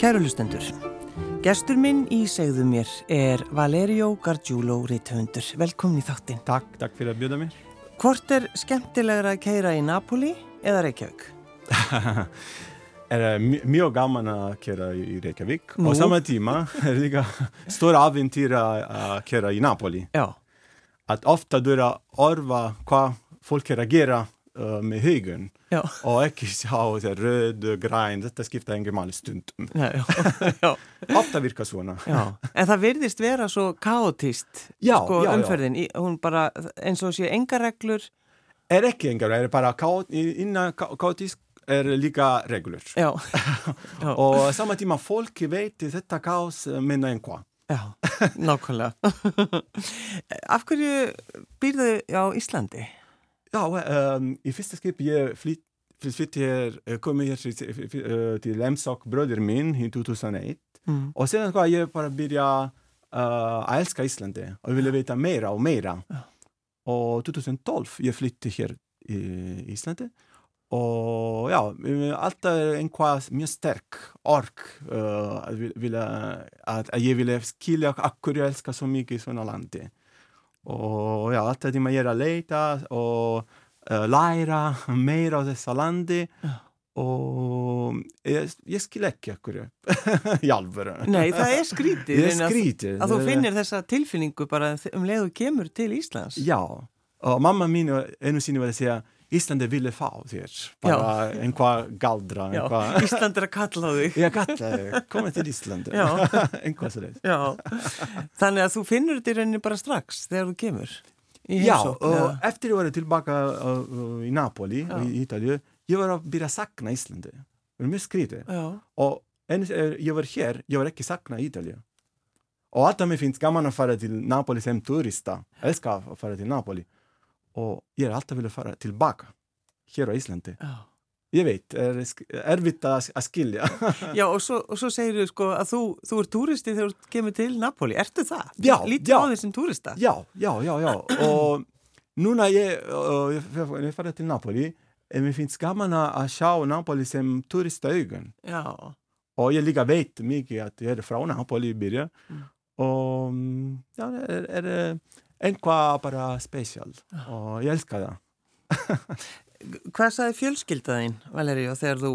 Kærulustendur, gestur minn í segðu mér er Valerio Gargiulo Ritthundur. Velkomin í þáttinn. Takk, takk fyrir að bjóða mér. Hvort er skemmtilegra að keira í Napoli eða Reykjavík? er mjög gaman að keira í Reykjavík Nú. og saman tíma er líka stóra aventýra að keira í Napoli. Já, Að ofta að orfa hvað fólk er að gera uh, með haugun já, og ekki sjá þetta röd, græn, þetta skipta engin máli stundum. Ofta virka svona. já. En það virðist vera svo kaotist, sko, umferðin. Í, hún bara, eins og sé enga reglur. Er ekki engar, er bara kaot, innan kaotisk er líka reglur. Já, Og saman tíma fólki veit þetta kaos minna einhvað. já, nákvæmlega. Af hverju býrðu á Íslandi? Já, um, í fyrsta skip ég flytt flytt hér, eh, kom ég hér til, eh, til Emsok bröður minn í 2001 Mm. og sen hvað ég bara byrja uh, að elska Íslandi og ég ville vita meira og meira Ja. og 2012 ég flytti hér í Íslandi og já, eh, alltaf er einhvað mjög sterk ork uh, að, vil- vilja, að, að ég ville skilja akkur ég elska svo mikið svona landi og já, alltaf tíma ég er að leita og uh, læra meira á þessa landi Já. og ég, ég skil ekki akkur í alvöru Nei, það er skrítið. rauninni að- Að þú finnir þessa tilfinningu bara um leið og kemur til Íslands. já, og mamma mín einu sinni var að segja Íslandi ville fá þér bara einhvað galdra Já, einhvað Ísland er að kalla þig. ég kallaði, komið til Íslandi Já. einhvað svo leið Já, þannig að þú finnur þetta í rauninni bara strax þegar þú kemur Já, og eftir ég var tilbaka uh, í Napoli, Já. í Ítalju, ég var að byrja að sakna Íslandi. Það er mjög skrítið. Já, Og eins er ég var hér, ég var ekki sakna Ítalju. Og alltaf mér finnst gaman að fara til Napoli sem turista. Elskar að fara til Napoli. Og ég er alltaf vilja fara tilbaka, hér á Íslandi. já. Ég veit, er erfitt að, að skilja. Já, og svo, og svo segir þú sko að þú, þú er túristi þegar þú kemur til Napoli. Ertu það? Já, Lítur já. á því sem túrista? já, já, já, já. Og núna ég, ég, fara til Napoli, en mér finnst gaman að sjá Napoli sem turistaugun. Já, Og ég líka veit mikið að ég er frá Napoli í byrja Mm. og mm, já, er, er eh, einhvað bara spesial og ég elska það. hvað sagði fjölskyldaðinn, Valeríu, þegar þú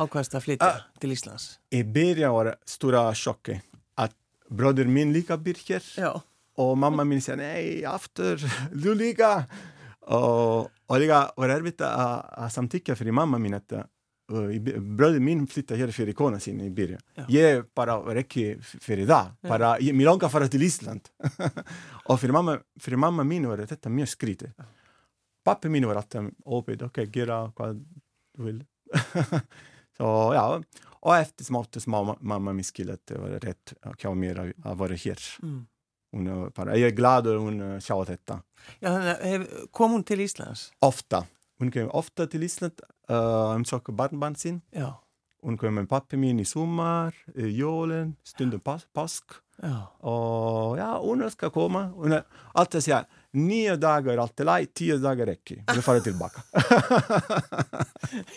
ákvæmst að flytja Ah. til Íslands? Í byrja var stóra sjokki að bróður minn líka byr hér Já, og mamma mín segja nei, aftur, þú líka og, og líka var erfitt að, samtyggja fyrir mamma mín að uh, í by- bróður mín flytta hér fyrir kona sín í byrja. Já. Ég bara var ekki f- fyrir það, Já. bara, ég, mér langar að fara til Ísland og fyrir mamma, fyrir mamma mín var þetta mjög skrítið. Pappi mín var alltaf opið, ok, gera hvað þú vil. Så ja, og eftir smátt og smá mamma mín skil att det var rätt hjá mér að, að vara hér. mm. Hon är bara, jag är glad att hon eh, sa detta. Já þannig að hef, kom hún til Íslands? Ofta. Hon kommer ofta till Island uh, um söker barnbarn sin. Já, Hon kommer med pappa min i sommar, i julen, stundom Och ja, hon ska komma. Hon är alltid säger, nio dagar är alltid lej, tio dagar räcker. Hon fara tillbaka.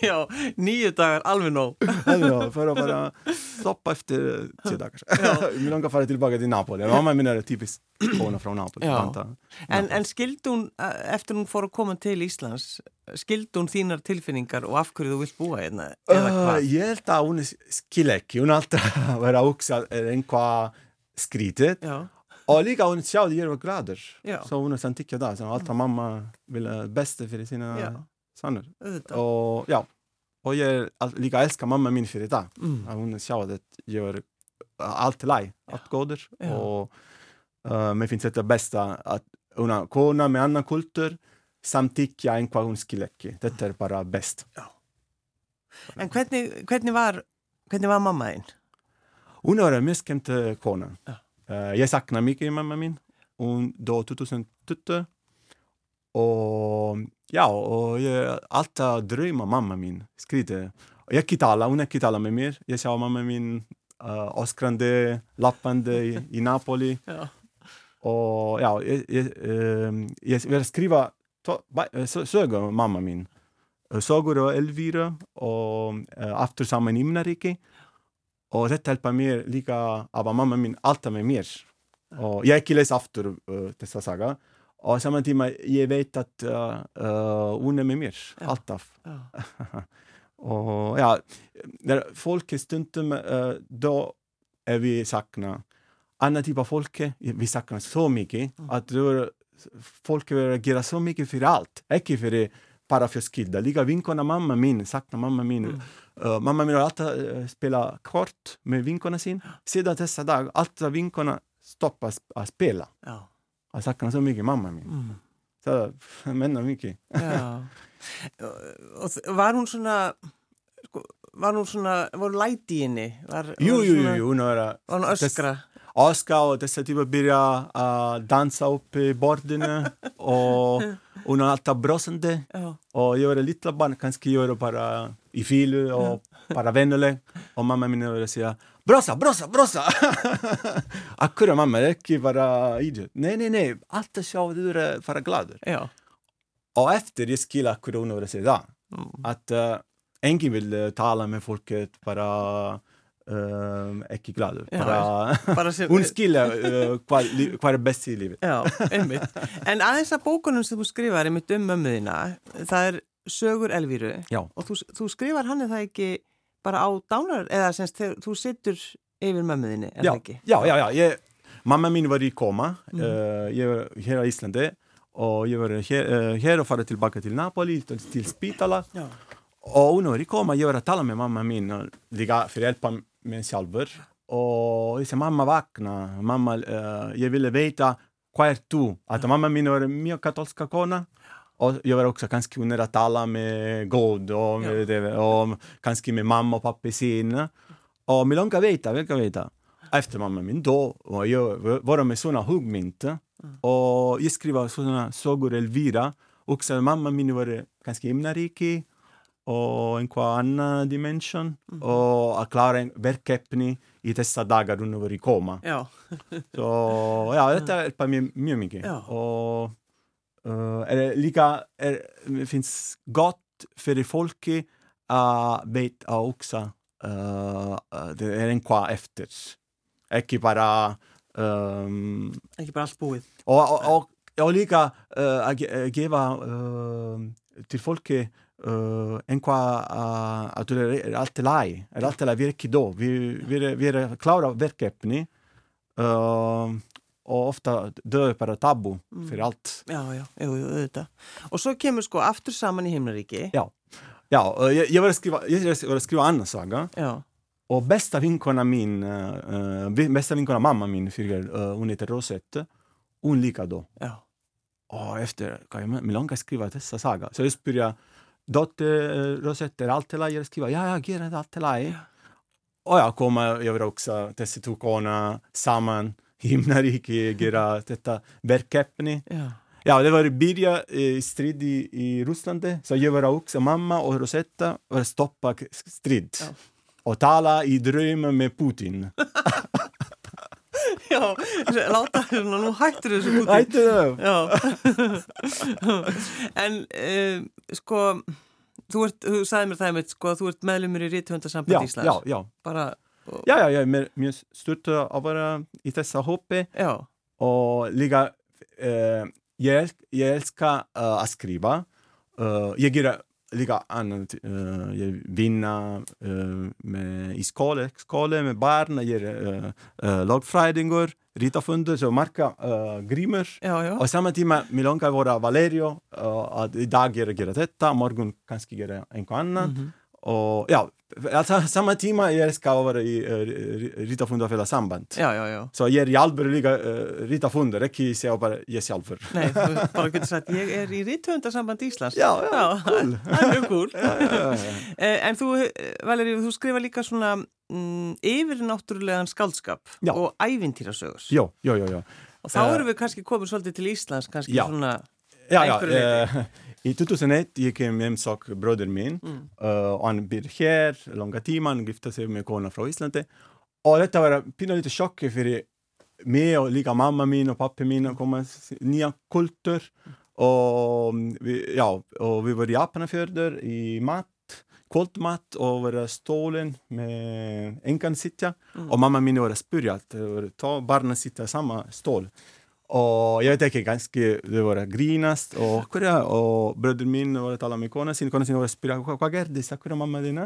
já, nýju dagar alveg nóg. Alltså, för att bara stoppa efter tio dagar. Vi långa fara tillbaka till Napoli. Mamma min är typiskt kona från Napoli. Ja. En, en skildi hún, eh, eftir hún fór að koma til Íslands, skildi hún þínar tilfinningar og af hverju þú vilt búa hérna? Uh, ég held að hún skil ekki, hún er alltaf vera að hugsa einhvað skrítið Já, og líka hún sjáði ég var gladur Já. så hún er samtykkja það, så alltaf mamma vilja bästa fyrir sina Já. söner auðvitað. og já, og ég all- líka elska mamma mín fyrir það Mm. að hún sjáði að ég var allt í lagi, allt góður Já. og uh, mér finnst þetta besta að hún er kona með annan kultur samtykkja einhvað hún skil ekki þetta er bara best En hvernig, hvernig var, hvernig var mamma þín? Hon var en mjög skemmt eh, kona. Ja. Eh, jag saknar mycket mamma min. Hon dog 2012. Och ja, och jag alltid drömmer mamma min. Skriver. Och jag kan tala, hon kan tala med mig. Jag sa mamma min uh, åskrande, lappande i, i Napoli. Já, Och ja, jag, jag, eh, jag vill skriva sögor mamma min. Sagor och Elvira och uh, After samman himnarike. Og þetta hjälper mér líka að mamma mín alltaf með mér. Og ég ekki les aftur uh, þessa saga. Og saman tíma ég veit að uh, uh, hún er með mér, Já. alltaf. Já. och ja, när folk är stundom, uh, då är vi sakna andra typer av folk, vi saknar så mycket, att då, folk reagerar så mycket för allt, inte för bara för skilda. Lika vinkorna mamma min, saknar mamma min. Mm. Uh, mamma min har alltid uh, spelat kort med vinkorna sin. Sedan dessa dagar, alltid vinkorna stoppar sp- att spela. Já. Jag saknar så mycket mamma min. Mm. Så det menar mycket. Já. og þ- var hún svona sko, var hún svona, voru læti í henni? Var, Jo, var jo, jo, svona- jo, några var hún öskra? Oskar och dessa typer börjar uh, dansa upp i borden och hon är alltid brösande já, och jag är lilla barn kanske gör bara i fil och bara vännerlig och mamma min vill säga brossa, brossa, brossa akkurat mamma, det är inte bara idiot nej, nej, nej, allt är så du är bara glad já, och efter jag skulle akkurat hon vill säga mm. att uh, ingen vill uh, tala med folket bara uh, inte glad Ja, bara bara sem Hún skilja uh, hvað, hvað er best í lífi. Já. En aðeins að bókunum sem þú skrifar einmitt um mömmuðina, það er Sögur Elvíru Já. og þú, þú skrifar hann er það ekki bara á dánar, eða semst þegar þú sittur yfir mömmuðinni, er það ekki? já, já, já. Ég, mamma mín var í koma, Mhm. uh, ég var hér á Íslandi og ég var hér, uh, hér og farið tilbaka til Napoli, til, til spítala Já. Og hún var í koma, ég var að tala með mamma mín og líka fyrir að hjálpa mér sjálfur og ég segi mamma vakna, mamma, uh, ég ville veita hvað er þú? Að mamma mín var mjög katolska kona och jag var också kanske kunde att tala med God och, med det, och kanske med mamma och pappa sin. Och mig långa veta, vilka veta. Efter mamma min då var jag var med såna huggmynt och jag skrev såna sagor Elvira. Också mamma min var ganska himnariki och en kvar annan dimension och att klara en verkefni i dessa dagar hon var i koma. Já, Så ja, detta hjälper mig mycket mycket. Ja. Och uh, är det lika, är, det finns gott för folket att veta också uh, det är en kvar efter. Inte bara um, ekki bara allt búið. och, och, och, och lika uh, att ge- gefa uh, till folket uh, en kvar uh, att det är allt i laj. Är allt i laj, vi är inte då. Vi, vi, är, vi är klara verkefni. Uh, og ofta döðu bara tabu fyrir allt. Já, já, jú, jú, auðvitað. Og svo kemur sko aftur saman í himnaríki. Já, já uh, ég, ég var að skrifa, ég var að skrifa annan saga Já, og besta vinkona mín, uh, uh, besta vinkona mamma mín fyrir, uh, hún heter Rosette, hún líka då. já, Och efter, kan jag mig långa skriva dessa saga. Så jag spyrja, dotter Rosette, är allt i laj? Jag skriva, ja, ja, ger det allt i laj. Och jag kommer, jag vill också, dessa två korna samman, himnariki, göra detta verkefni. já, Ja, det var börja eh, strid i, i Ryssland, så jag var också mamma och Rosetta var stoppa strid. Ja. Och tala i dröm med Putin. já, láta hérna, nú hættur þessu. Ættu það? Já, en um, sko, þú, ert, þú sagði mér það einmitt, sko, að þú ert meðlumur í Ríthundasamband Ja, Íslands. ja, ja. Bara, Ja, ja, jag är mer- mer stort att vara i dessa hoppe. já, Och ligga, eh, älsk- jag älskar uh, att skriva. Uh, jag gillar ligga annat, uh, jag vinna uh, med, i skolan, skolan med barn, jag gör uh, uh, lagfræðingur, ritafundur, så marka uh, grímur. já, já, Och samma timme, mig långa vara Valerio, uh, att idag gör jag göra detta, morgon kanske göra en annan. Mhm. Och ja, alltså, samma timme jag älskar att vara i uh, ritafundur för samband. já, já, já. Så ég er í alvöru líka uh, ritafundur, ekki segja bara ég sjálfur. Nei, þú bara getur sagt, ég er í Ríthundasamband Íslands. Já, já, cool. Það er mjög cool. já, já, já. Eh, En þú, Valeri, þú skrifa líka svona mm, yfirnáttúrulegan skaldskap Já. og ævintýrasögur. Jó, jó, jó, jó. Og þá Eh, erum við kannski komið svolítið til Íslands, kannski Já. svona, Já, já, Einhverju leyti. uh, í 2001 ég kem heimsók bróður mín Mm. uh, og hann býr hér langa tíma, hann gifta sig með kona frá Íslandi og þetta var pínulítið sjokki fyrir mig og líka mamma mín og pappi mín að koma s- nýja kultur og við, já, og við vorum í Japanafjörður í mat kvöldmatt og vera stólinn með engan sittja og mamma mín var að spyrja að það voru tó barna sitta sama stól og ég veit ekki, kannski þau voru að grínast og hverja, og bröður mín voru að tala með kona sín, kona sín voru að spyrja hvað hva gerðist, hvað er mamma þína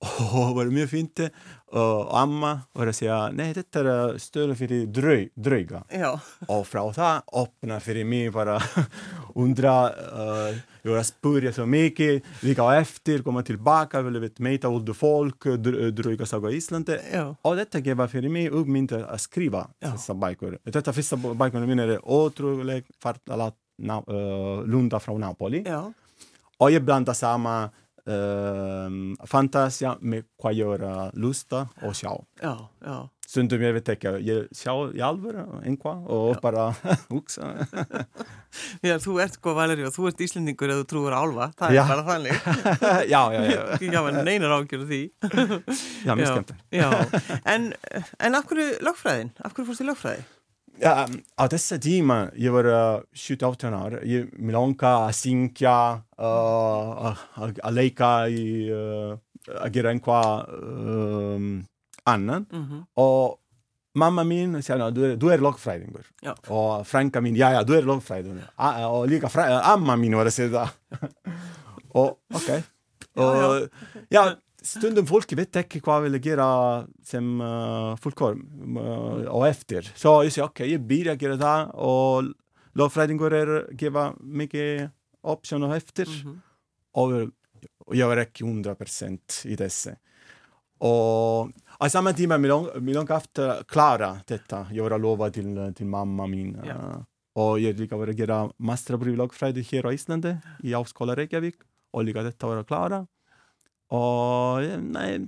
og var mjög fint. Og amma var að segja, nei þetta er stöðu fyrir drau, drauga Já, og frá það opna fyrir mig bara undra uh, ég var að spurja svo mikið líka á eftir, koma tilbaka vilja við meita út fólk, dr draugasaga í Íslandi já, og þetta gefa fyrir mig uppmynd að skrifa Já. þessa bækur þetta fyrsta bækurinn mín er ótrúleg fartala uh, lunda frá Napoli. Já, og ég blanda sama um, fantasia með hvað er að lusta og sjá já, já. stundum ég veit ekki, ég sjá í alvöru einhvað og bara hugsa Já, þú ert sko Valeri og þú ert Íslendingur eða þú trúur á álfa, það Já. er bara þannig. já, já, já, Ekki hafa neinar ágjörðu því. já, mjög skemmt Já, en, en af hverju lögfræðin? Af hverju fórst í lögfræði? Já, á þessa tíma, ég var uh, 17-18 ár, ég mér langa að syngja, uh, að að leika í, uh, að gera einhvað um, annan Mm og mamma mín sagði, du er, du er logfræðingur Já. og frænka mín, já, já, du er logfræðingur A- og líka fræ, amma mín var að segja það og ok og já, stundum fólki veit ekki hvað vilja gera sem uh, fullkorm uh, og eftir svo ég segi, ok, ég byrja að gera það og logfræðingur er að gefa mikið option og eftir -hmm. og, og jag var ekki 100% i dessa. Och i samma tid med lång, med långt efter klara detta, jag var lova till, till mamma min. Ja. eh, och jag lika var att göra masterprov i lagfræði här i Islande, i Áskóla Reykjavík, och lika detta var klara. Och eh, nej,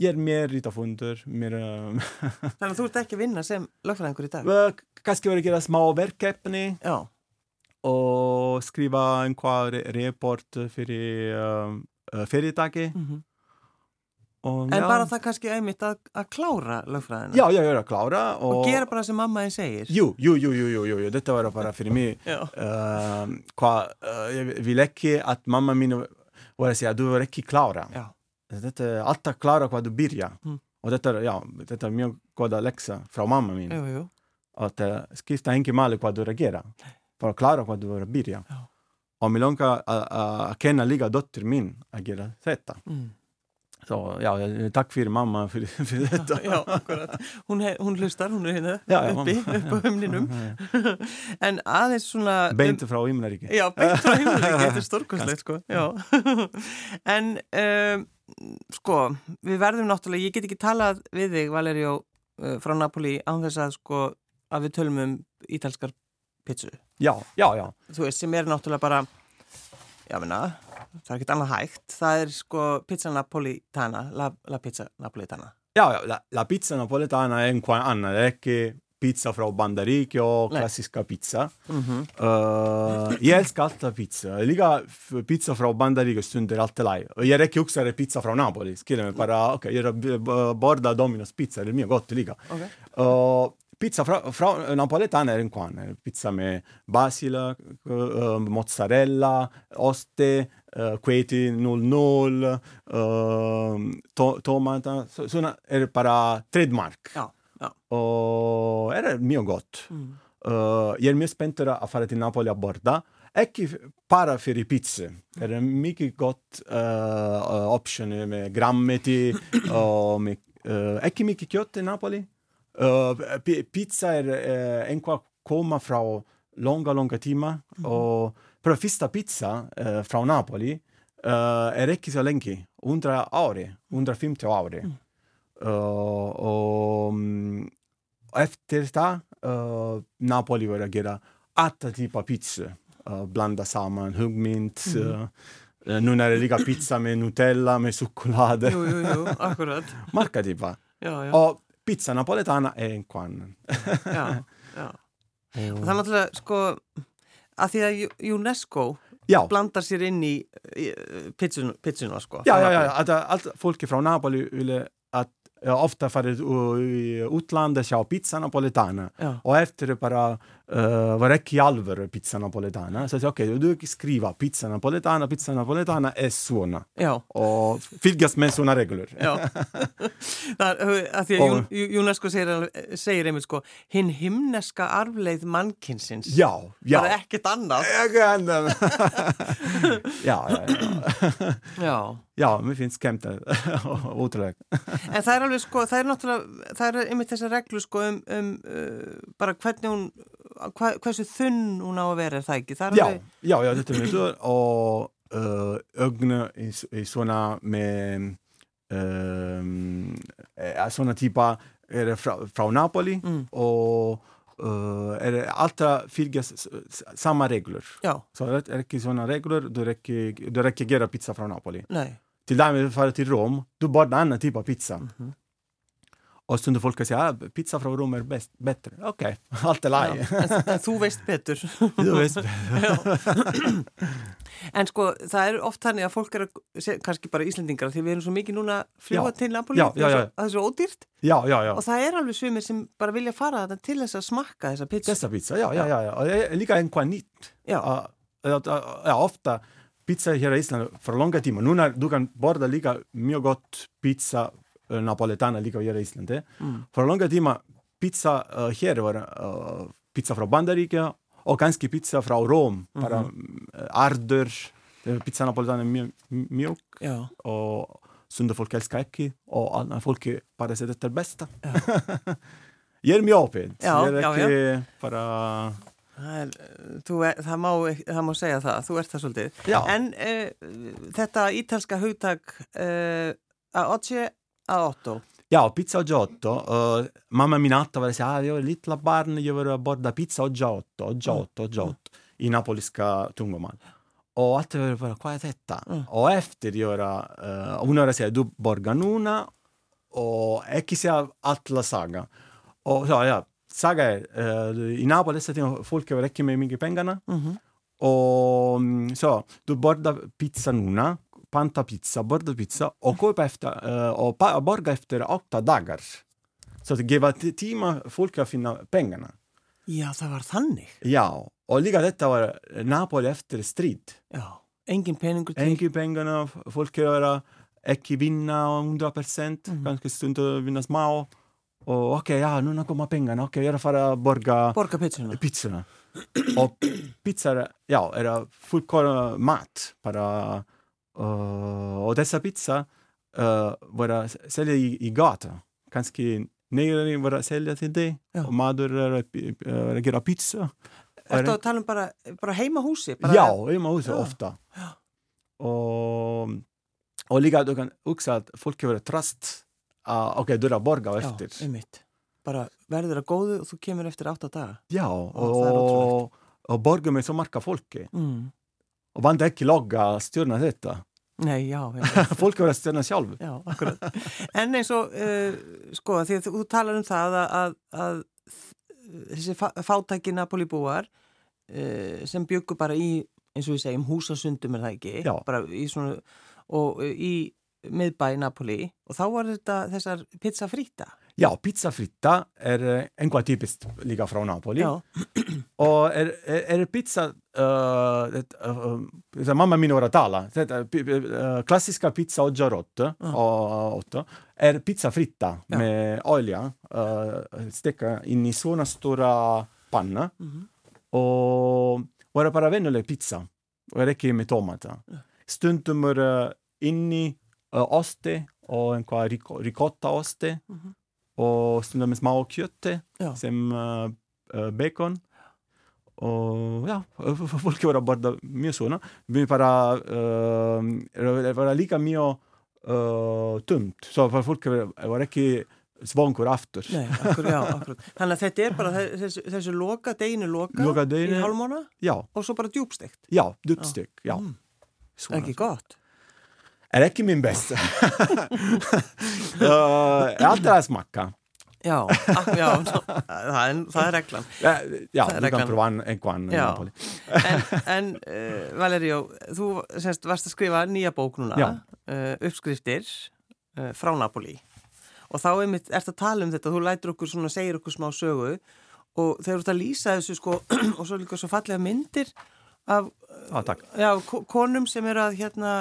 ég er mér ritafundur, mér... Uh, Þannig að þú ert ekki að vinna sem lögfræðingur í dag? kannski var að gera smá verkefni Já, og skrifa einhvað re report fyrir um, fyrirtæki. mm Og, en já. bara það kannski einmitt að, að klára lögfræðina Já, já, ég er að klára og, og gera bara sem mamma þín segir. Jú, jú, jú, jú, jú, þetta var bara fyrir mig uh, hvað, uh, ég vil ekki að mamma mín var að segja, du er ekki klára já, þetta er alltaf klára hvað du byrja Mm. og þetta er, já, þetta er mjög goda leksa frá mamma mín jú, jú. að uh, skipta engi máli hvað du er að gera bara klára hvað du er að byrja Já. og mér langar að- að að kenna líka dóttir mín að gera þetta Mm. Svo, já, takk fyrir mamma fyrir, fyrir þetta Já, akkurat. Hún, hún hlustar, hún er hérna uppi, upp á humninum. en aðeins svona... beint frá Himnaríki Já, beint frá himnaríki, þetta er stórkostlegt sko. En um, sko, við verðum náttúrulega, ég get ekki talað við þig, Valerio, uh, frá Napoli án þess að sko, að við tölum um ítalskar pizzu. já, já, já Þú veist, sem er náttúrulega bara, já, minna, það er ekkert annað hægt. Það er sko pizza napolitana, la, la pizza napolitana. Ja, ja la, la pizza napoletana è un qua anna, è che pizza fra Bandaricchio, Nej. klassiska pizza. Mm Uh, jag älskar alltid pizza. Lika f- pizza fra Bandaricchio stunder alltid lei. Och jag räcker också att pizza fra Napoli. Skriver mig bara, ok, jag b- b- borda Domino's pizza, det är mio gott lika. Okay. Uh, pizza fra, fra napoletana è un qua, eh, pizza med basila, uh, mozzarella, oste, uh, queti 00, uh, to tomata, är det bara trademark. Ja, ja. Och det mio gott. Mm. Uh, mycket spänd att fara till Napoli a borda. Ekki bara för pizza. Det är mycket gott uh, option med grammeti och med, uh, ekki mycket kött i Napoli. Uh, pi- pizza är uh, en kvar komma från långa, långa timmar. Och för första pizza uh, från Napoli uh, är inte så länge. 100 år, 150 år. Uh, och mm, efter det uh, Napoli var att göra alla typer av pizza. Uh, blanda samman huggmint. Uh, nu när det ligger pizza med Nutella, med choklad. Jú, jú, jú, akkurat. Marka typer. Já, já, Och pizza napoletana är en kvann. já, já. Og það er náttúrulega, sko, að því að UNESCO Ja, blandar sér inn í, í pizzun, pizzuna, sko. ja, frá ja, ja. Napoli. Att, allt folk från Napoli ville att ja, ofta för i utlandet köra pizza napoletana. Já, Och efter det bara uh, var ekki alvöru pizza napoletana. Så jag sa okej, okay, du skriva pizza napoletana, pizza napoletana är såna. Já, Och fylgjast med såna regler. já. Það að því að Og- Jún- Júnesko segir, segir einmitt sko, hinn himneska arfleið mannkinsins. Ja, ja. Það er ekkert annað. Jag kan den. ja, ja, ja. Já. Ja, men finns skämtet. Otroligt. En það er alveg sko, það er náttúrulega, það er einmitt þessar reglu sko um, um uh, bara hvernig hún, hva, hversu þunn hún á að vera er það ekki? Það er Ja, alveg, ja, ja, det är så. Och uh, ögonen är, är såna med um, är såna typer är det fra, från Napoli Mm. och uh, är det alltid fylgjas s- s- samma regler. já, Så det är inte såna regler, då räcker, då räcker göra pizza från Napoli. nei, Till därmed fara till Rom, då bara en annan typ av pizza. Mhm. Och stundar folk säga ah, pizza från Rom är bäst, bättre. Okej, allt já. laj. En, en þú veist betur. Du vet. En sko, það er oft þannig að fólk er að, se- kannski bara Íslendingar, því við erum svo mikið núna að Já. til Napoli, Já, það já, er já. svo- er ódýrt Ja, ja, ja. og það er alveg svimir sem bara vilja fara til þess að smakka þessa pizza. Testa pizza, ja, ja, ja. ja. Och det är lika en kvar nytt. Já, ja, ofta pizza här i Island för långa timmar. Nu när du kan borda lika mycket gott pizza napoletana lika här i Island. Eh? mm. För långa timmar pizza uh, här var uh, pizza från Bandarika och ganska pizza från Rom. Bara uh, arder. Det är Pizza napoletana mjuk já, och sunda folk älskar ekki och alla folk bara säger det bästa. Ja. Ég er mjög opið. Já, Ég er já, ekki bara... það, er, er, það, má, það má segja það, þú ert það svolítið. Já, En uh, þetta ítalska hugtak uh, að Otje að Otto, já pizza og giotto. Uh, mamma min alltaf var að segja, ah, ég var lilla barn, ég var að borða pizza og giotto, og giotto, og giotto, í napolíska tungumál. Och alltid var det bara, vad är detta? Mm. Och efter göra, uh, hon har att säga, du borgar nuna och ekki säga alla saga. Och så, ja, saga är, uh, i Napoli så att folk har räcker med mycket pengarna. mm Och mm, så, du bordar pizza nuna, panta pizza, borda pizza och köpa efter, uh, och pa- borga efter åtta dagar. Så att ge t- timmar folk att finna pengarna. já það var þannig. Ja, och lika detta var Napoli efter strid. Já, engin peningur til. Enki pengarna, folk göra, ekki vinna 100 procent, Mhm. kanske stundar vinna små. Och okej, ja, nu kommer pengarna, okej, jag får borga Borga pizzuna. pizzorna. Och pizza, är- ja, är fullkorn mat. Bara, uh, och dessa pizza uh, vara sälja i, i gata. Kanske nere vara sälja till det. Ja. Och maður är att uh, göra pizza. Ertu að tala um bara, bara heima húsi? Bara, Ja, i huset Ja. ofta. Och, och lika du kan också att folk har tröst. Uh, Okej, du har borga Já, efter. einmitt. Bara verður að góðu og þú kemur eftir átta daga. Ja, það er och, och borga med så marka folk. Mm. Och vant ekki logga stjórna þetta. Nei, já. Folk verður að stjórna sjálf. Já, akkurat. En eins og, uh, sko, því að þú talar um það að, að, að þessi fá- fátæki Napoli-búar uh, sem byggu bara í, eins og við segjum, húsasundum er það ekki, Já. bara í svona, og uh, í miðbæ Napoli og þá var þetta þessar pizza frita. Ja, pizza fritta är eh, enqua typiskt lika från Napoli. Já, Och är, är, är pizza, uh, det, uh, uh, mamma min ora tala, det, uh, klassiska pizza och giarotto, och, otto, är pizza fritta Ja. med olja, uh, steka in i såna stora panna. Mhm. Och vara bara vanlig pizza, och räcker med tomater. Stundum är uh, in i uh, oste och en kvar ricotta-oste. Mhm. Och stundum små kött já, sem uh, uh, bacon. Och ja, folk var bara mjög såna. Vi bara uh, det var lika mjög uh, tumt. Så för folk var, ekki svongur aftur. nei, akkurat, já. Þannig að þetta er bara þessu, þessu loka, deginu loka, Loka í deginum. hálfmána Ja, og svo bara djúbstegt. ja, dubstök. Ja. Mm. Svona. Ekki gott. Är ekki min bästa. uh, är alltid att smaka. Já, ak- já, það er, það er reglan. Ja Það er kan reglan. en, en kvann. Já. En, en uh, Valerio, þú semst, varst að skrifa nýja bók núna, Já. uh, uppskriftir uh, frá Napoli. Og þá einmitt ert að tala um þetta, þú lætur okkur svona, segir okkur smá sögu og þeir eru út að lýsa þessu sko og svo líka svo fallega myndir af ah, já, ko- konum sem eru að hérna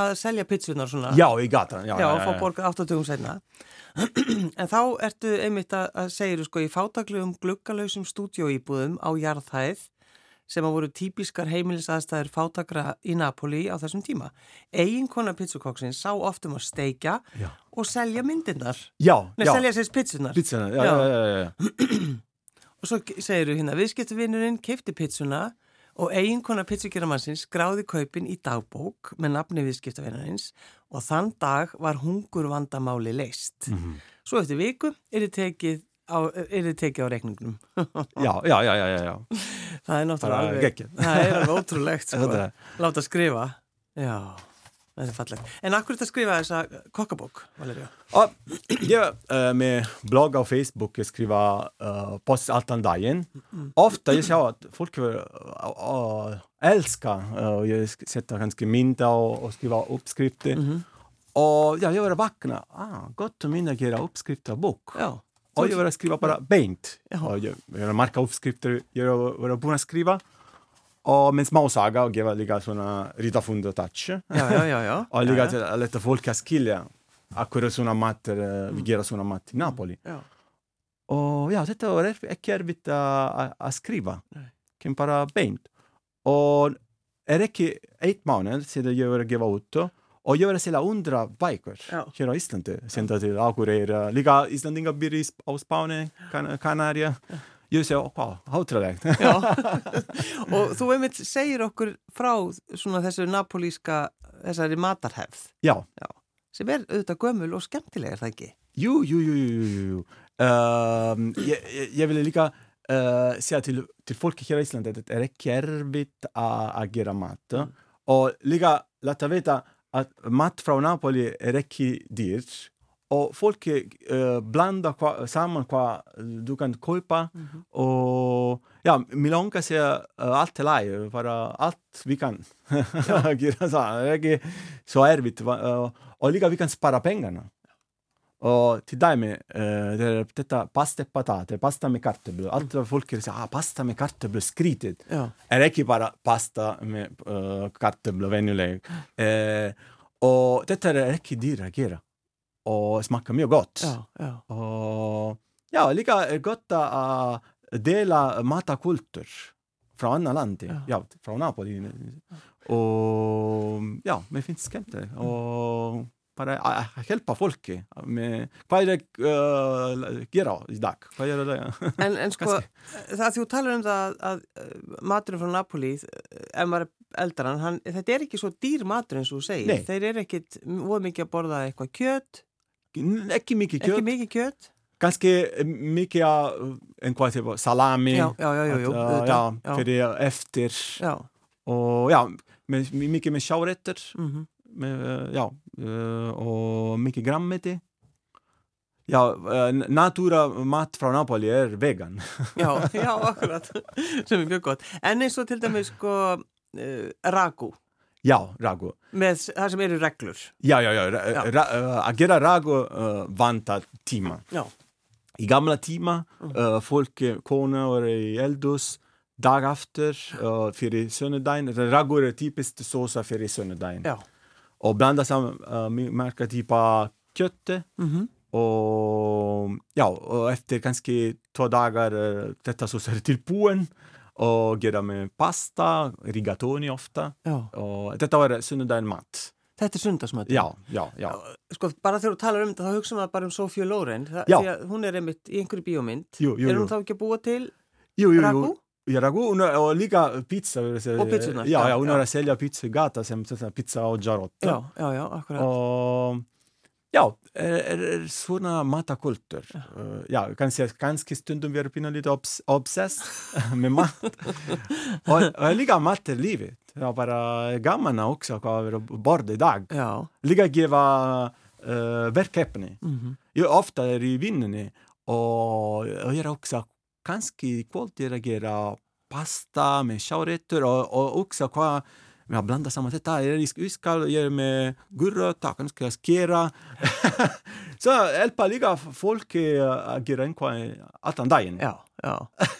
að selja pitsunar svona Já, í gatan. Já, já, og fá borgað 80 senna en þá ertu einmitt að, að segja sko í fátaklegum gluggalausum stúdíóíbúðum á jarðhæð sem að voru típiskar heimilisaðstæður fátakra í Napoli á þessum tíma. Eiginkona pizzukokksins sá oft um að steikja Já. og selja myndirnar. Já, Nei, já. selja sér pitsunar. Pizzana, já, Já. já, já, já, já. Og svo segir þú hérna, viðskiptuvinnurinn keipti pizzuna og eiginkona pizzugeramannsins skráði kaupin í dagbók með nafni viðskiptavinnarins og þann dag var hungur vandamáli leist. Mhm. Svo eftir viku er þið tekið á, á reikningnum. Já, já, já, já, já, það er náttúrulega alveg, það er alveg ótrúlegt sko, láta skrifa. Já, þetta er fallegt. En akkur þetta skrifa þessa kokkabók, Valeria? Og jeg uh, med blogg og Facebook jeg skriver uh, post alt den dagen. Ofte jeg ser at folk uh, uh, elsker uh, Jeg sk- setter ganske mindre og, og skriver oppskrifter. Og ja, jeg vil vakne. Ah, godt å minne å gjøre oppskrifter av bok. Já, Og jeg vil skrive bare beint. Ja. Og jeg vil merke oppskrifter jeg vil begynne å skrive. Og med småsaker og gjøre litt sånne ridderfundet-touch. já, já, já, já. Og já, litt já. til å lette folk å skille akkurat sånne mat, uh, vi gjør sånne mat i Napoli. Já. Og ja, dette var ikke erfitt å, å, å skrive. Nei. Kan bare beint. Og er ikke ett måned siden jeg var givet ut, og jeg var selv hundre bøker Ja. her i Island. Sendt til Akureyri. Like islendinger bor i Sp- av Spania, kan Kanaria. Jeg ser, wow, hátrúlegt. Já, og þú einmitt segir okkur frá svona þessu napolíska, þessari matarhefð ja. sem er auðvitað gömul og skemmtileg, er það ekki? Jo, jo, jo, jo. Ehm, jeg, jeg, jeg ville like uh, si til, til folk her i Island at det er ikke erfitt å gjøre mat. Og like la deg vite at mat fra Napoli er ikke dyrt. Og folk uh, blander hva, sammen hva du kan kjøpe. Og ja, Milonga sier uh, alt til deg, bare alt vi kan. gjøre sånn. Det er ikke så erfitt. Uh, og like vi kan spare pengene. Og til deg med uh, det er dette pasta e patate, pasta med kartebler. Alt folk sier ah, pasta med kartebler, skrytet. Já, Er ikke bare pasta med uh, kartebler, vennlig. Eh, og dette er ikke dyrt å gjøre. Og smaker mye godt. já, já, Og ja, like er godt å dele matakultur fra andre land. Ja. Ja, fra Napoli. Og ja, finnes skemmt. Og bare uh, hjelpe folk med Hva er det uh, gjør i dag? Hva gjør det? En, en sko, það að þú talar um það að, að maturinn frá Napoli, eh, ef maður eldar hann, þetta er ekki svo dýr matur eins og þú segir. Nei. Þeir eru ekkit, voru mikið að borða eitthvað kjöt, Ekki mikið ekki kjøtt. mikið kjöt. Ganske mye av en hva heter det, salami. Já, já, já, já, já, já. fyrir eftir. Já, Og ja, med, mye med sjáretter. mhm. Med, uh, ja, uh, og mye grammeti. Ja, uh, natura mat fra Napoli er vegan. já, já, akkurat, sem er mjög gott. En eins og til dæmis sko uh, ragu, ja, ragu. með það sem eru reglur. Ja, ja, ja. Ra, Ja. Ra, uh, að gera ragu uh, vantar tíma. Já, I gamla tíma, uh, folk, kona var i eldhus, dag after, uh, fyrir sunnudaginn. Ragu er typiskt såsa fyrir sunnudaginn. já, Og blanda sammen uh, merka typa kjøttet. mhm, Og ja, og efter kanskje to dager uh, dette så er tilbuen. Gjøre med pasta, rigatoni ofte. já. Og dette var sunnudaginn mat. Þetta er sundarsmöld. Ja, ja, ja. Sko, bara þegar þú talar um þetta, þá hugsa maður bara um Sofía Loren. Það, Já. því að hún er einmitt í einhverju bíómynd. Jo, jo, er jo. hún þá ekki að búa til jo, jo. ragu? Ja, ragu, er, og lika pizza. Og pizzaene, Ja, ja, ja, hun ja. har selja pizza gata sånn pizza og jarotto. Já, já, já, akkurat. Og ja, er, er, er sånne matakultur. Uh, ja, kan si at ganske stundom vi er pinne litt obs obsess med mat. og, og jeg liker mat til livet. Det er bare gammel også hva vi bordet i dag. Já, Liker å give uh, verkeppene. mhm, Jag ofta är i vinnene och jag gör också ganska kvalitet att göra pasta med sjárätter och, och också vad ja, blanda samman detta, iskall, jag är med gurröta, kanske skera. så hjälpa lika folk að gera einhvað allan daginn. Já, já,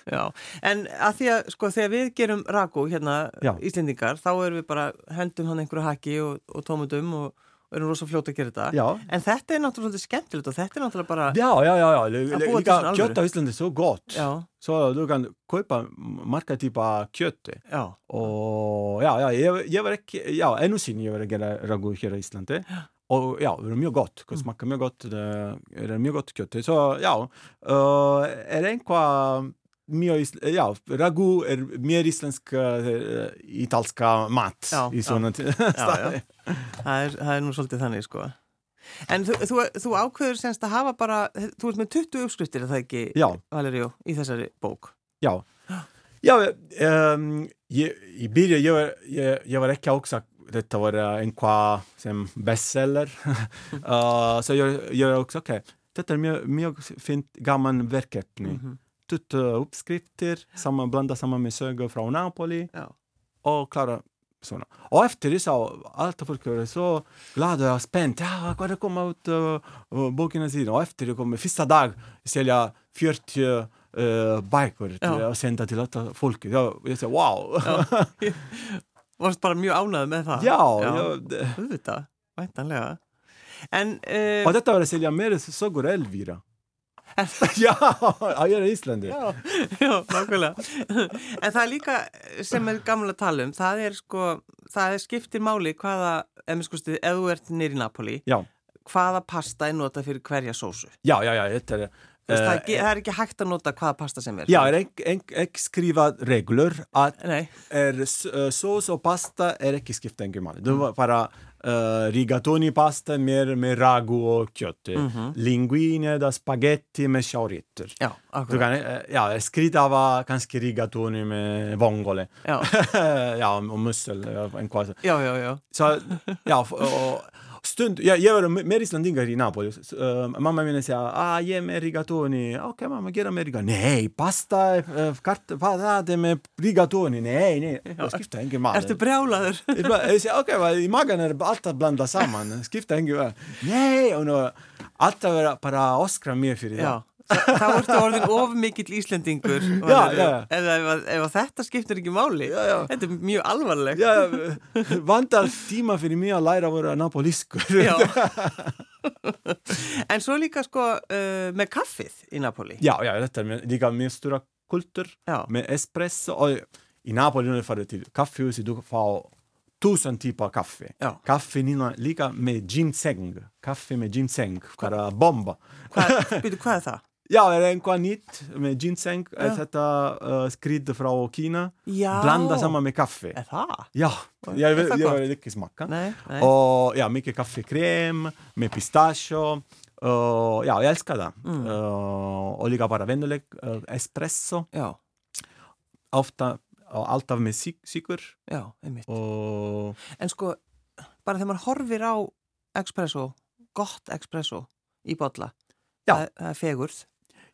já. En að því að, sko, þegar við gerum ragu hérna, Já. Íslendingar, þá erum við bara, hendum hann einhverju haki og, og tómutum og, og erum rosa fljóta að gera þetta. Já. En þetta er náttúrulega skemmtilegt og þetta er náttúrulega bara, ja. Að búa til Líka kjött á Íslandi er svo gott. já, Så du kan kaupa marga típa kjötti. já, Og já, já, ég, ég var ekki, já, ennu sinni ég var að gera ragu hér á Íslandi. Og já, það er mjög gott, það smakka mjög gott, það er mjög gott kjötti. Så já, uh, er einhvað mjög, já, ragu er mér íslensk uh, ítalska mat Já, í svona já. Það það er nú svolítið þannig, sko. En þú, þú, þú ákveður semst að hafa bara, þú ert með 20 uppskriftir, er það ekki, Já. Valeríu, í þessari bók? Já. Já, um, ég, í byrja, ég var, ég, ég var ekki hugsa þetta var einhvað sem bestseller. uh, så ég, ég var hugsa, ok, þetta er mjög, mjög fint gaman verkefni. Mm uppskrifter, saman, blanda saman med sögor från Napoli Já. och klara sådana. Och efter det så, allt folk var så glada och spänt. Ja, vad det kommer ut uh, uh, boken sidan. Och efter det kommer första dag sälja 40 uh, bikar till, Ja. och sända till alla folket. Jag, jag sa wow. Ja, Varst bara mjög ánægð með það? ja, Já. det- Auðvitað, væntanlega. En, uh, och detta var att sälja mer sagor Elvira. ja, jag är Íslandi. já, já, nákvæmlega. En það er líka sem er gamla að tala um, það er sko, það er skiptir máli hvaða, ef ef þú ert nýr í Napoli, Ja, hvaða pasta er notað fyrir hverja sósu. ja, ja, ja, þetta er... Þú veist, það, er eh, ekki, það er ekki hægt að nota hvaða pasta sem er. Ja, er ekki, ekki, ekki skrifa reglur að Nei, er s- uh, sås og pasta er ekki skipta engu máli. Du var bara uh, rigatoni pasta mer med ragu og kjött. Linguine da spaghetti med choritter. já, Du akkurat. kan, eh, ja, skritava kanske rigatoni med vongole. Já, ja, och mussel. ja, En kvart. já, já, já. Så, ja, f- och stund, ja, jag var mer islandingar i Napoli. Uh, mamma min sa, ah, ge mig rigatoni. Okej, mamma, ge mig rigatoni. Nej, pasta, uh, kart, patate med rigatoni. Nej, nej. Jag skiftar ingen mat. Ertu brjálaður? Jag bara- jag säger, okej, okay, i magen är det allt att blanda samman. Skifta ingen mat. Nej, och nu, allt var bara Oscar mer för det. Já, Þa- þá ertu orðin of mikill Íslendingur Já, já, já. Ef, ef, ef þetta skiptir ekki máli Já, já. Þetta er mjög alvarlegt Ja, vantar tíma fyrir mig að læra að vera napoliskur. Já. En svo líka sko uh, með kaffið í Napoli detta är med- lika med stora kultur Já. med espresso. Och I Napoli när du far till kaffehuset du får tusen kaffe. Ja. Kaffe Nina, lika med ginseng. Kaffe med ginseng, bara bomba. Hvað, byrju, hvað er það? Ja, är det en nytt med ginseng, Ja. detta uh, skrid från Kina. Já Blanda samman med kaffe. Er það? Gott? jag vill inte smaka. Nei, nei Och ja, mycket kaffekräm med pistachio. Uh, ja, jag älskar det. Mm. Uh, och lika bara vänlig uh, espresso. Já, Ofta, och allt av med sy- sykur. já, einmitt Och En sko, bara þegar maður horfir á espresso, gott espresso í bolla Já. það, það er fegurð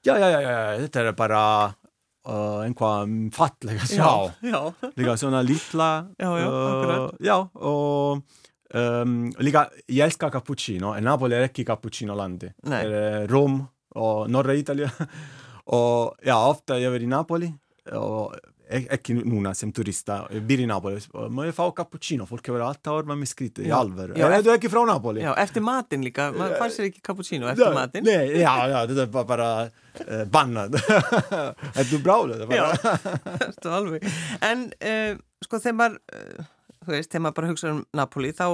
ja, ja, ja, ja, det är bara uh, einhvað fallega sjá. já Líka svona lítla. Já, já. Já, og um, líka, ég elskar cappuccino. En Napoli er ekki cappuccino landi. Er Róm og norra Ítalja. og já, ofta ég verið í Napoli og ekki núna sem turista, býr í Napoli og má ég fá cappuccino, fólk hefur alltaf orðað með skrítið í Já. Já, er þú ekki frá Napoli? Já, eftir matinn líka, maður fær sér ekki cappuccino eftir matinn Nei, já, já, þetta er bara, bara uh, bannað. er þú bráluð? Já, þetta alveg En uh, sko þegar maður uh, þú veist, þegar maður bara hugsa um Napoli þá,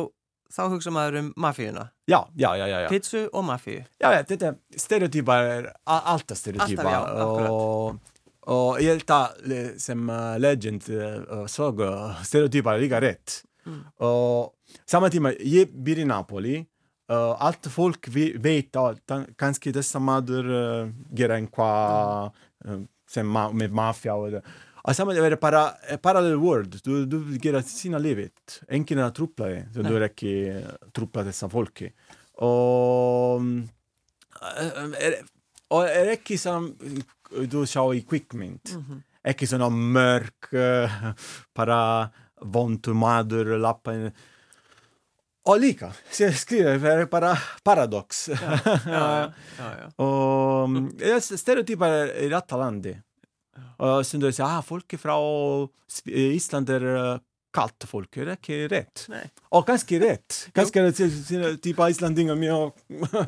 þá hugsa maður um mafíuna Já, já, já, já. já. Pizzu og mafíu Já, ja, þetta stereotypar er alltaf stereotypa Alltaf, já, akkurat. Og, og ég held að le- sem uh, legend uh, såg uh, stereotypar er líka rétt Mm. og saman tíma ég býr í Napoli uh, allt fólk vi, veit að ta- kannski þessa maður uh, gera einhvað uh, sem ma með mafja og og saman tíma er bara eh, parallel world du, du gera sína lífið enginn er að trúpla þig þú Nei. er ekki uh, trúpla þessa fólki og eh, er, og er ekki sem du sjá í kvikmynd. Ekki svona mörg uh, bara vondur maður lappa inn. Og líka, skrifa það er bara paradox. Já, já, já, já. og mm, stereotypar er í rætta landi. Og stundum við segja, ah, fólki frá Ísland er uh, kallt fólk, er ekki rétt? Nei. og kannski rétt. Kannski er þetta típa Íslandinga mjög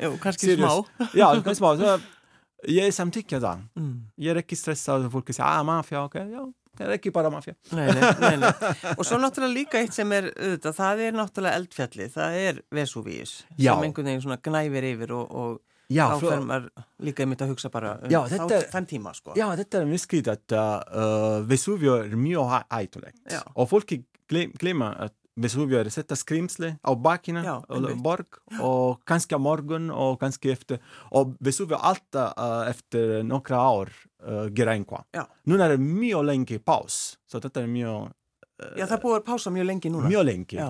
Jú, kannski smá. Serious. já, kannski smá ég samtykkja það mm. ég er ekki stressað að fólki segja, ah, mafja, ok, já það er ekki bara mafja nei, nei, nei, nei. Og svo náttúrulega líka eitt sem er auðvitað, það er náttúrulega eldfjalli það er Vesúvíus Já. sem einhvern veginn svona gnæfir yfir og, og já, þá fer maður líka einmitt að hugsa bara um Já, þá, þetta er- þann tíma sko Já, þetta er mjög skrítið að uh, Vesuvio er mjög hæ- hættulegt og fólki glem, glema að Vesuvio er á bakina Já, og einmitt. borg og kannski á morgun og kannski eftir og Vesuvio alltaf uh, eftir nokkra ár uh, gera einhvað. Já. Núna er det mjög lengi pás, så þetta er mjög, Já, það er búið að pása mjög lengi núna mjög lengi Já,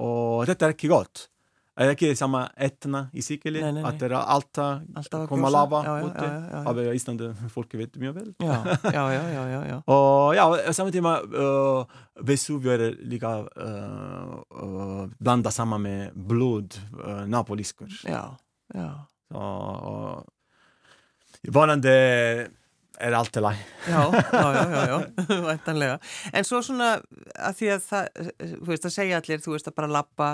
og þetta er ekki gott. Það er ekki sama etna í Sikili, Nei, nei, nei. að það er alltaf alltaf að koma gjósa. lava já, já, úti. já, já, Af í Íslandi, fólki veit mjög vel. já, já, já, já, já, já. Og já, á samme tíma uh, Vesuvio er líka uh, uh, blanda saman með blod uh, napoliskur. já, já. Og, og vonandi er allt til læg. Já, já, já, já, já. En svo svona að því að það, þú veist að segja allir, þú veist að bara lappa,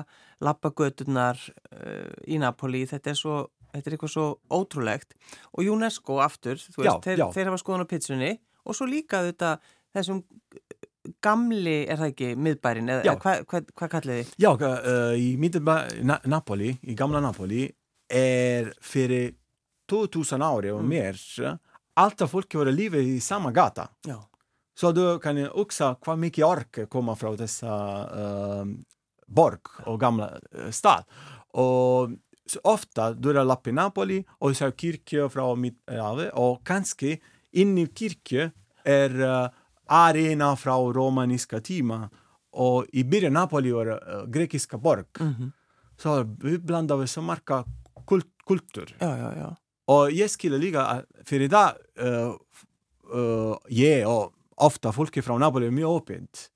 lappa göturnar uh, í Napoli, þetta er svo, þetta er eitthvað svo ótrúlegt. Og UNESCO aftur, þú veist, Já, þeir, þeir hafa skoðan á pitsunni og svo líka þetta, þessum gamli, er það ekki, miðbærin, eða hvað hva, hva kallið þið? Já, uh, í middelba Na Napoli, í gamla Napoli er fyrir 2000 ári og Mm. Mer alltaf fólki voru lífið í sama gata. Já, Så du kan också hvað mikið ork koma frá þessa um, borg og gamla uh, stad. Og så ofta du er lapp i Napoli og så er kyrkje fra Middelhavet og kanskje inni kyrkje er uh, arena fra romaniska timer og i byrjan Napoli var uh, grekiska borg. mhm, Så vi blandade så marka kult kultur. já, já, já, Og jeg skulle ligge For i dag uh, uh, Jeg og ofte folk fra Napoli er mye åpent.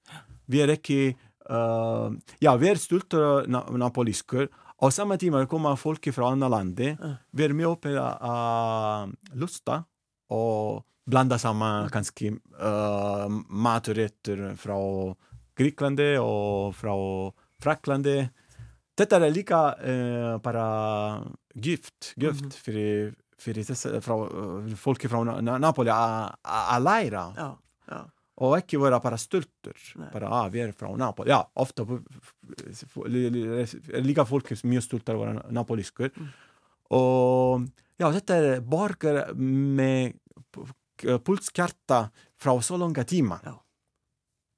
Vi er ikke uh, Ja, vi er stolte na napolisker. Og samme tid kommer folk fra andre land. Ja. Vi er mye åpne av lusta og blander sammen kanskje uh, matretter fra Grekland og fra Frankland. Dette er like uh, bare gift, gift Mhm. for, for disse, fra, uh, folk fra Na Na Napoli å å lære. já, já, Og ikke være bare stolter. Nei. Bare, ah, vi er fra Napoli. Ja, ofte på- f- li- li- er like folk som er mye stoltere av å være napolisker. Mm. Og ja, dette er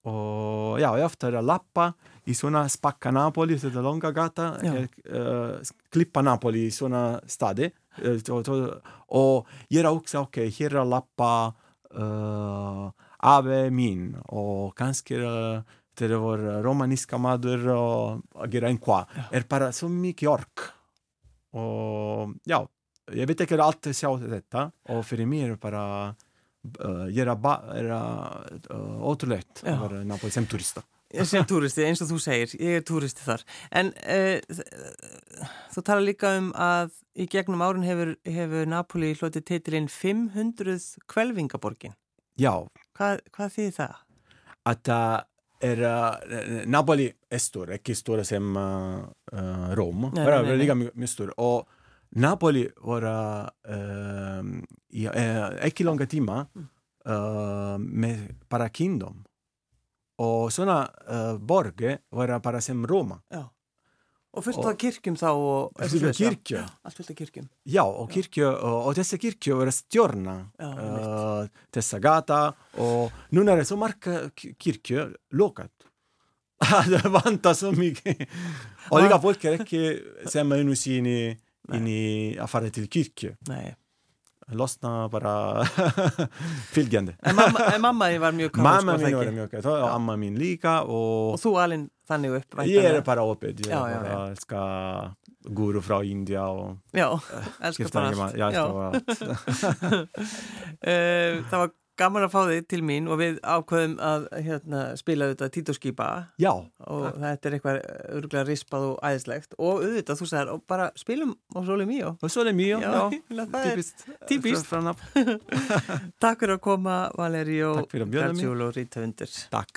Og ja, jeg ofte er lappa i sånne spacca Napoli, så det er lange gata, Ja. eh, klippa Napoli i sånne steder. Eh, to- to- Og gjøre også, ok, her er lappa uh, ave min, og kanskje uh, til det var romaniska mader og gjøre en kva. Er bare så mye ork. Og ja, jeg vet ikke alt jeg ser dette, og for meg er det bare uh, ba, er, uh, åtrulegt Ja. å være Napoli som turist. da. sem túristi, eins og þú segir, ég er túristi þar. En uh, þú tala líka um að í gegnum árun hefur, hefur Napoli hlotið titilinn 500 kvelvingaborgin. Ja, Hvað, hvað þýðir það? at uh, er, uh, Napoli er stor, ikke stor som uh, nei, nei, like mye, mye stor. Og Napoli var uh, i, uh, ikke lange timer uh, med bare kingdom. Og sånne uh, borger var bare som Roma. Já. Og fullt af kirkjum þá og... Fullt af kirkju. Já. Ja, og kirke, og, og disse kirker var stjørna. Ja, uh, disse gata, og nå er det så mange ki- kirker lukket. det vantar så mye. og like folk er ikke sammen med oss inn inn i affæret til. Nei. Losna bara fylgjende. En mamma, en mamma var mjög kathólsk, Mamma það min var mjög katholisk, og amma min líka, og Og þú alinn þannig upp, ég er bara opið. Ég Já, er bara elska guru frá India og Já, elskar skipta bara allt. Já. Eh, það var gaman að fá þig til mín og við ákveðum að hérna, spila auðvitað títoskýpa Já, og þetta er eitthvað örgulega rispað og æðislegt og auðvitað þú sagðir og bara spilum á Soli Míó og svo það mjög, Já, típist. típist. Takk fyrir að koma Valeri og Takk fyrir að bjóða mig. Gargiulo Ríthundur Takk.